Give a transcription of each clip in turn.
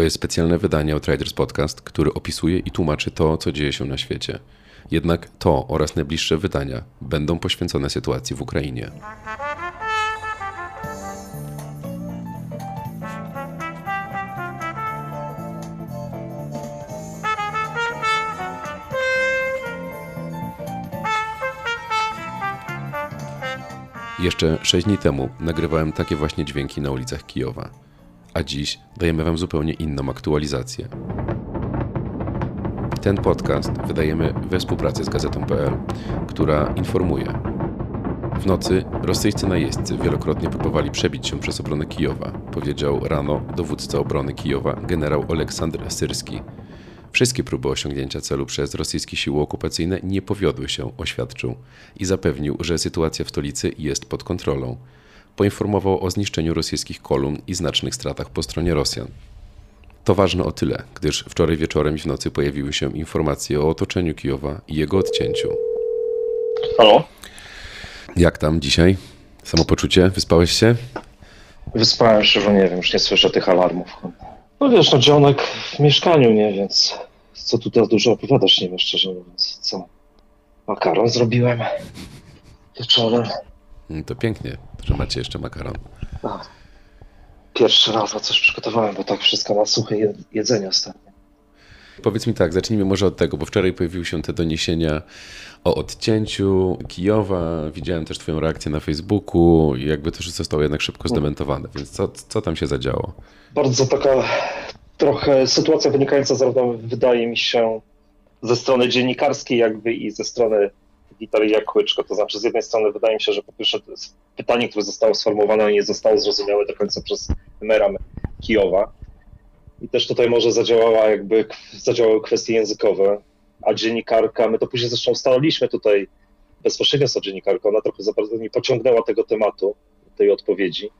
To jest specjalne wydanie Outriders Podcast, który opisuje i tłumaczy to, co dzieje się na świecie. Jednak to oraz najbliższe wydania będą poświęcone sytuacji w Ukrainie. Jeszcze 6 dni temu nagrywałem takie właśnie dźwięki na ulicach Kijowa, a dziś dajemy Wam zupełnie inną aktualizację. Ten podcast wydajemy we współpracy z Gazetą.pl, która informuje. W nocy rosyjscy najeźdźcy wielokrotnie próbowali przebić się przez obronę Kijowa, powiedział rano dowódca obrony Kijowa generał Oleksandr Syrski. Wszystkie próby osiągnięcia celu przez rosyjskie siły okupacyjne nie powiodły się, oświadczył i zapewnił, że sytuacja w stolicy jest pod kontrolą. Poinformował o zniszczeniu rosyjskich kolumn i znacznych stratach po stronie Rosjan. To ważne o tyle, gdyż wczoraj wieczorem i w nocy pojawiły się informacje o otoczeniu Kijowa i jego odcięciu. Halo? Jak tam dzisiaj? Samopoczucie? Wyspałeś się? Wyspałem się, że nie wiem, już nie słyszę tych alarmów. No wiesz, no dzionek w mieszkaniu, nie, więc co tu teraz dużo opowiadać, nie wiem, szczerze mówiąc, co. Makaron zrobiłem wieczorem. Mm, To pięknie, że macie jeszcze makaron. A, pierwszy raz na coś przygotowałem, bo tak wszystko na suche je- jedzenie ostatnio. Powiedz mi tak, zacznijmy może od tego, bo wczoraj pojawiły się te doniesienia o odcięciu Kijowa. Widziałem też Twoją reakcję na Facebooku i jakby to zostało jednak szybko zdementowane. Więc co, co tam się zadziało? Bardzo taka trochę sytuacja wynikająca zarówno, wydaje mi się, ze strony dziennikarskiej jakby i ze strony Witalia Kłyczko. To znaczy z jednej strony wydaje mi się, że po pierwsze pytanie, które zostało sformułowane nie zostało zrozumiałe do końca przez mera Kijowa. I też tutaj może zadziałała jakby, zadziałały kwestie językowe, a dziennikarka, my to później zresztą ustaliliśmy tutaj bezpośrednio z dziennikarką, ona trochę za bardzo nie pociągnęła tego tematu, tej odpowiedzi.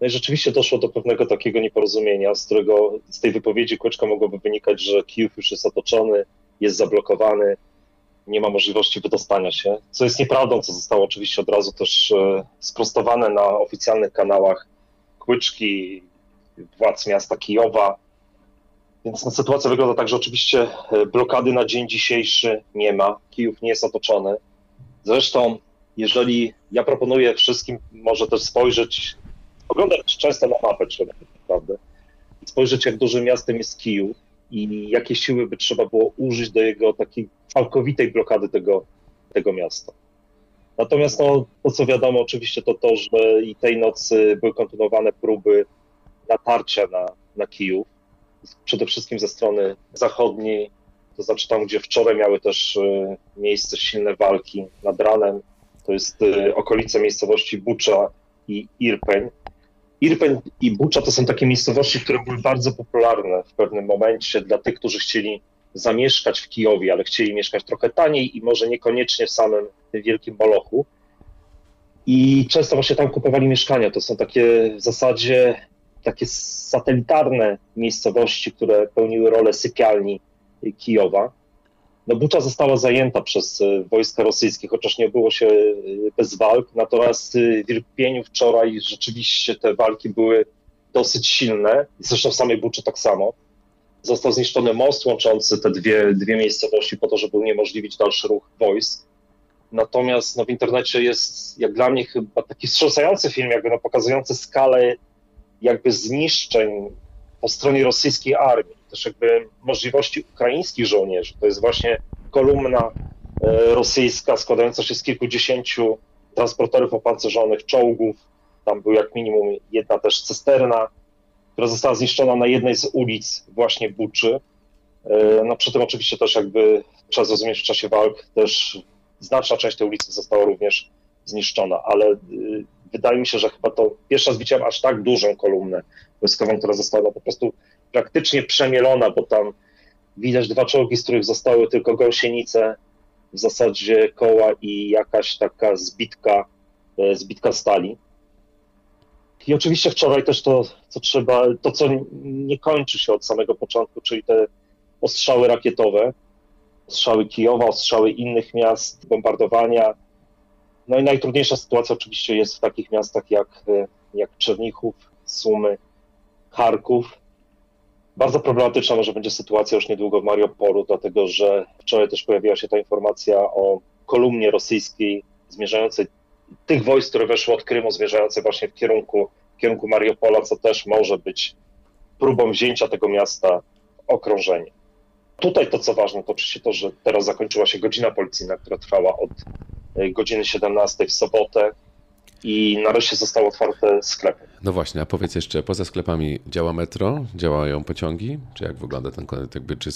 No i rzeczywiście doszło do pewnego takiego nieporozumienia, z którego z tej wypowiedzi Kłyczka mogłoby wynikać, że Kijów już jest otoczony, jest zablokowany, nie ma możliwości wydostania się, co jest nieprawdą, co zostało oczywiście od razu też e, sprostowane na oficjalnych kanałach Kłyczki, władz miasta Kijowa. Więc no, sytuacja wygląda tak, że oczywiście e, blokady na dzień dzisiejszy nie ma, Kijów nie jest otoczony. Zresztą, jeżeli ja proponuję wszystkim może też spojrzeć oglądać często na mapę tak naprawdę, spojrzeć jak dużym miastem jest Kijów i jakie siły by trzeba było użyć do jego takiej całkowitej blokady tego, tego miasta. Natomiast no, to, co wiadomo oczywiście, to to, że i tej nocy były kontynuowane próby natarcia na, na Kijów, przede wszystkim ze strony zachodniej, to znaczy tam, gdzie wczoraj miały też e, miejsce silne walki nad ranem, to jest e, okolice miejscowości Bucza i Irpeń. Irpeń i Bucza to są takie miejscowości, które były bardzo popularne w pewnym momencie dla tych, którzy chcieli zamieszkać w Kijowie, ale chcieli mieszkać trochę taniej i może niekoniecznie w samym tym wielkim Molochu. I często właśnie tam kupowali mieszkania. To są takie w zasadzie takie satelitarne miejscowości, które pełniły rolę sypialni Kijowa. No, Bucza została zajęta przez e, wojska rosyjskie, chociaż nie obyło się e, bez walk. Natomiast e, w Irpieniu wczoraj rzeczywiście te walki były dosyć silne. Zresztą w samej Buczy tak samo. Został zniszczony most łączący te dwie, dwie miejscowości po to, żeby uniemożliwić dalszy ruch wojsk. Natomiast no, w internecie jest, jak dla mnie, chyba taki wstrząsający film, jakby no, pokazujący skalę jakby zniszczeń po stronie rosyjskiej armii też jakby możliwości ukraińskich żołnierzy. To jest właśnie kolumna e, rosyjska składająca się z kilkudziesięciu transporterów opancerzonych, czołgów. Tam był jak minimum jedna też cysterna, która została zniszczona na jednej z ulic właśnie Buczy. E, No przy tym oczywiście też jakby trzeba zrozumieć w czasie walk też znaczna część tej ulicy została również zniszczona, ale y, wydaje mi się, że chyba to pierwsza widziałem aż tak dużą kolumnę wojskową, która została po prostu praktycznie przemielona, bo tam widać dwa czołgi, z których zostały tylko gąsienice, w zasadzie koła i jakaś taka zbitka, e, zbitka stali. I oczywiście wczoraj też to, co trzeba, to co nie kończy się od samego początku, czyli te ostrzały rakietowe, ostrzały Kijowa, ostrzały innych miast, bombardowania. No i najtrudniejsza sytuacja oczywiście jest w takich miastach jak, e, jak Czernichów, Sumy, Charków, Bardzo problematyczna może będzie sytuacja już niedługo w Mariupolu, dlatego że wczoraj też pojawiła się ta informacja o kolumnie rosyjskiej zmierzającej tych wojsk, które weszły od Krymu, zmierzającej właśnie w kierunku, w kierunku Mariupola, co też może być próbą wzięcia tego miasta w okrążenie. Tutaj to, co ważne, to oczywiście to, że teraz zakończyła się godzina policyjna, która trwała od e, godziny 17 w sobotę i nareszcie zostały otwarte sklepy. No właśnie, a powiedz jeszcze, poza sklepami działa metro, działają pociągi? Czy jak wygląda ten? Jakby, czy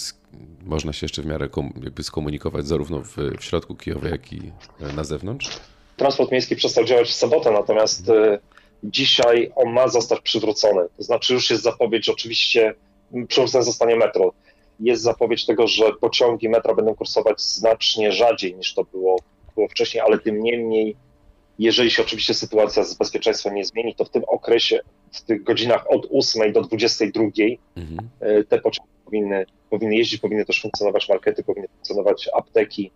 można się jeszcze w miarę jakby skomunikować zarówno w, w środku Kijowa, jak i e, na zewnątrz? Transport miejski przestał działać w sobotę, natomiast y, dzisiaj on ma zostać przywrócony. To znaczy już jest zapowiedź, oczywiście przywrócone zostanie metro. Jest zapowiedź tego, że pociągi metra będą kursować znacznie rzadziej niż to było, było wcześniej, ale tym niemniej jeżeli się oczywiście sytuacja z bezpieczeństwem nie zmieni, to w tym okresie, w tych godzinach od 8 do 22 mhm. E, te pociągi powinny, powinny jeździć, powinny też funkcjonować markety, powinny funkcjonować apteki,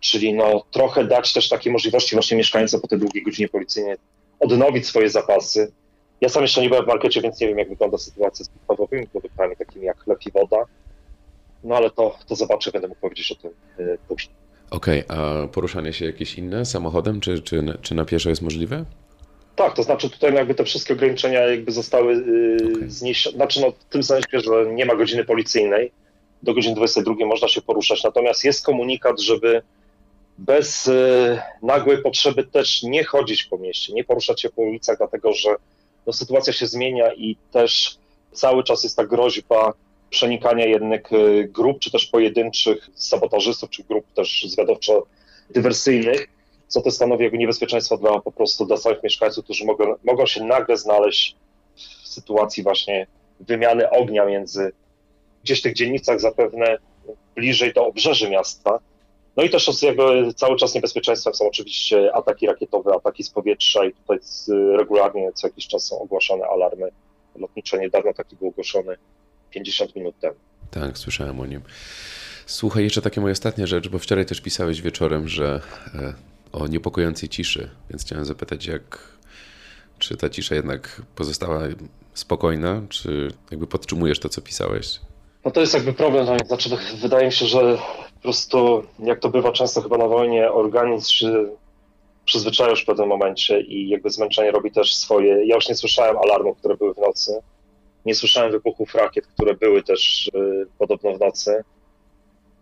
czyli no trochę dać też takie możliwości właśnie mieszkańcom po tej długiej godzinie policyjnej odnowić swoje zapasy. Ja sam jeszcze nie byłem w markecie, więc nie wiem, jak wygląda sytuacja z podstawowymi produktami, takimi jak chleb i woda. No ale to, to zobaczę, będę mógł powiedzieć o tym e, później. Okej, okay, a poruszanie się jakieś inne samochodem, czy, czy, czy na pieszo jest możliwe? Tak, to znaczy tutaj jakby te wszystkie ograniczenia jakby zostały yy, okay. zniesione, znaczy no, w tym sensie, że nie ma godziny policyjnej, do godziny 22 można się poruszać, natomiast jest komunikat, żeby bez yy, nagłej potrzeby też nie chodzić po mieście, nie poruszać się po ulicach, dlatego że no, sytuacja się zmienia i też cały czas jest ta groźba przenikania jednych y, grup, czy też pojedynczych sabotażystów, czy grup też zwiadowczo-dywersyjnych, co to stanowi jako niebezpieczeństwo dla po prostu dla mieszkańców, którzy mogą, mogą się nagle znaleźć w sytuacji właśnie wymiany ognia między gdzieś w tych dzielnicach zapewne bliżej do obrzeży miasta. No i też jakby cały czas niebezpieczeństwem są oczywiście ataki rakietowe, ataki z powietrza i tutaj regularnie co jakiś czas są ogłaszane alarmy lotnicze. Niedawno taki był ogłoszony 50 minut temu. Tak, słyszałem o nim. Słuchaj, jeszcze takie moja ostatnia rzecz, bo wczoraj też pisałeś wieczorem, że e, o niepokojącej ciszy, więc chciałem zapytać, jak, czy ta cisza jednak pozostała spokojna, czy jakby podtrzymujesz to, co pisałeś? No to jest jakby problem, znaczy wydaje mi się, że po prostu, jak to bywa często chyba na wojnie, organizm się przyzwyczaja już w pewnym momencie i jakby zmęczenie robi też swoje. Ja już nie słyszałem alarmów, które były w nocy, nie słyszałem wybuchów rakiet, które były też y, podobno w nocy.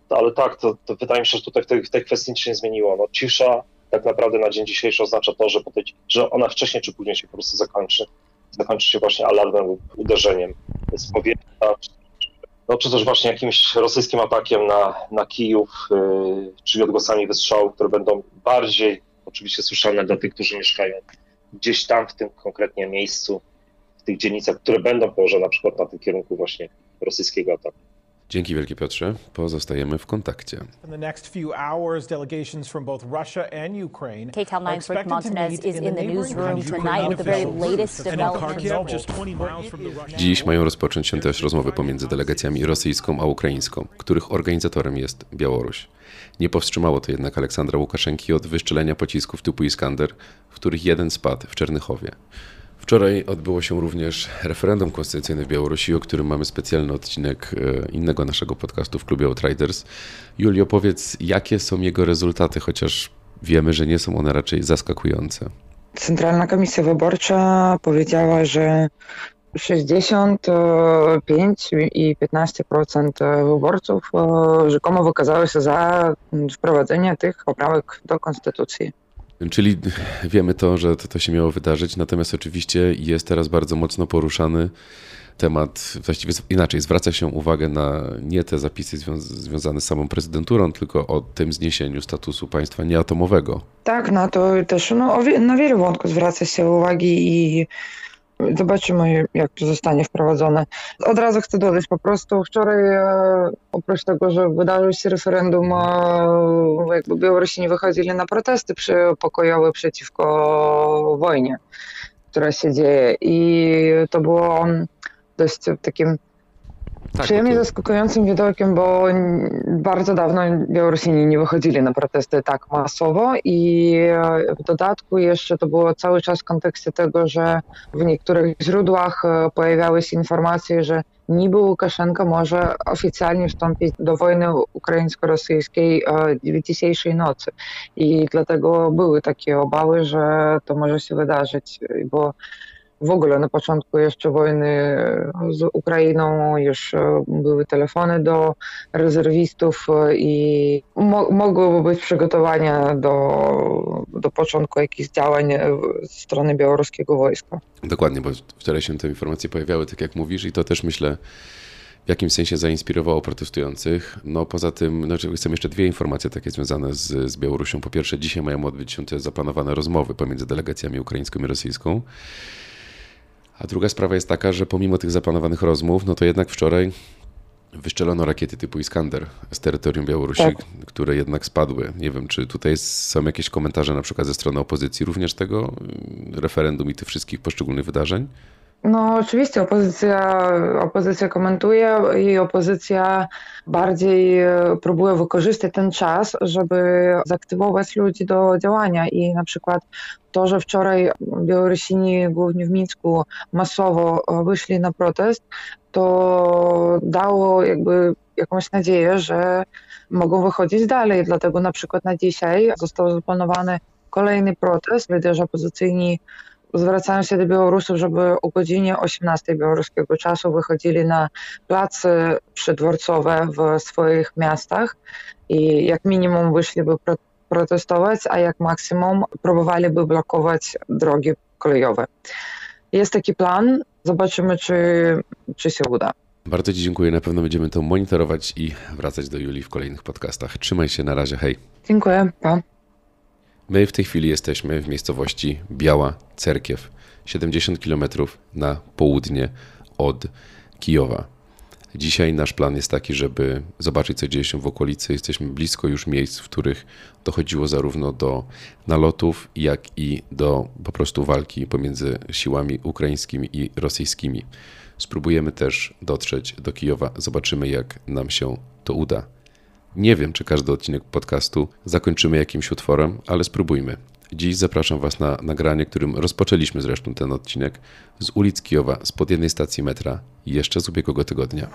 ale tak, to, to, wydaje mi się, że tutaj w tej, w tej kwestii nic się nie zmieniło. No, cisza tak naprawdę na dzień dzisiejszy oznacza to, że, tej, że ona wcześniej czy później się po prostu zakończy. Zakończy się właśnie alarmem lub uderzeniem z powietrza, no, czy też właśnie jakimś rosyjskim atakiem na, na Kijów, yy, czyli odgłosami wystrzałów, które będą bardziej oczywiście słyszalne dla tych, którzy mieszkają gdzieś tam w tym konkretnie miejscu, tych dzielnicach, które będą położone na przykład na tym kierunku właśnie rosyjskiego ataku. Dzięki wielkie Piotrze. Pozostajemy w kontakcie. In the next few hours, delegations from both Russia and Ukraine KTEL 9's Rick Montanez is in the newsroom tonight with the very latest developments. Dziś mają rozpocząć się też rozmowy pomiędzy delegacjami rosyjską a ukraińską, których organizatorem jest Białoruś. Nie powstrzymało to jednak Aleksandra Łukaszenki od wyszczelenia pocisków typu Iskander, w których jeden spadł w Czernychowie. Wczoraj odbyło się również referendum konstytucyjne w Białorusi, o którym mamy specjalny odcinek e, innego naszego podcastu w klubie Outriders. Julio, powiedz, jakie są jego rezultaty, chociaż wiemy, że nie są one raczej zaskakujące. Centralna Komisja Wyborcza powiedziała, że 65 i 15% wyborców e, rzekomo wykazały się za wprowadzenie tych poprawek do konstytucji. Czyli wiemy to, że to, to się miało wydarzyć, natomiast oczywiście jest teraz bardzo mocno poruszany temat, właściwie inaczej, zwraca się uwagę na nie te zapisy zwią związane z samą prezydenturą, tylko o tym zniesieniu statusu państwa nieatomowego. Tak, na to też no, na wiele wątków zwraca się uwagi i Zobaczymy, jak to zostanie wprowadzone. Od razu chcę dodać, po prostu wczoraj e, oprócz tego, że wydarzyło się referendum, e, jakby Białorusini wychodzili na protesty pokojowe przeciwko wojnie, która się dzieje i to było dość takim Tak, Przyjemnie to- zaskakującym widokiem, bo bardzo dawno Białorusini nie wychodzili na protesty tak masowo i e, w dodatku jeszcze to było cały czas w kontekście tego, że w niektórych źródłach e, pojawiały się informacje, że niby Łukaszenka może oficjalnie wstąpić do wojny ukraińsko-rosyjskiej e, dzisiejszej nocy. I dlatego były takie obawy, że to może się wydarzyć, bo w ogóle na początku jeszcze wojny z Ukrainą już e, były telefony do rezerwistów e, i mo- mogłyby być przygotowania do, do początku jakichś działań e, ze strony białoruskiego wojska. Dokładnie, bo wczoraj się te informacje pojawiały, tak jak mówisz, i to też myślę w jakimś sensie zainspirowało protestujących. No poza tym, znaczy chcę jeszcze dwie informacje takie związane z, z Białorusią. Po pierwsze, dzisiaj mają odbyć się te zaplanowane rozmowy pomiędzy delegacjami ukraińską i rosyjską. A druga sprawa jest taka, że pomimo tych zaplanowanych rozmów, no to jednak wczoraj wyszczelono rakiety typu Iskander z terytorium Białorusi, Tak. które jednak spadły. Nie wiem, czy tutaj są jakieś komentarze na przykład ze strony opozycji również tego referendum i tych wszystkich poszczególnych wydarzeń? No oczywiście opozycja, opozycja komentuje i opozycja bardziej e, próbuje wykorzystać ten czas, żeby zaktywować ludzi do działania i na przykład to, że wczoraj Białorusini, głównie w Mińsku, masowo e, wyszli na protest, to dało jakby jakąś nadzieję, że mogą wychodzić dalej. Dlatego na przykład na dzisiaj został zaplanowany kolejny protest. Liderzy opozycyjni zwracają się do Białorusów, żeby o godzinie 18 białoruskiego czasu wychodzili na place przydworcowe w swoich miastach i jak minimum wyszliby pro protestować, a jak maksimum próbowaliby blokować drogi kolejowe. Jest taki plan, zobaczymy, czy, czy się uda. Bardzo Ci dziękuję. Na pewno będziemy to monitorować i wracać do Julii w kolejnych podcastach. Trzymaj się, na razie, hej. Dziękuję, pa. My w tej chwili jesteśmy w miejscowości Biała Cerkiew, 70 km na południe od Kijowa. Dzisiaj nasz plan jest taki, żeby zobaczyć, co dzieje się w okolicy. Jesteśmy blisko już miejsc, w których dochodziło zarówno do nalotów, jak i do po prostu walki pomiędzy siłami ukraińskimi i rosyjskimi. Spróbujemy też dotrzeć do Kijowa. Zobaczymy, jak nam się to uda. Nie wiem, czy każdy odcinek podcastu zakończymy jakimś utworem, ale spróbujmy. Dziś zapraszam Was na nagranie, którym rozpoczęliśmy zresztą ten odcinek z ulic Kijowa, spod jednej stacji metra, jeszcze z ubiegłego tygodnia.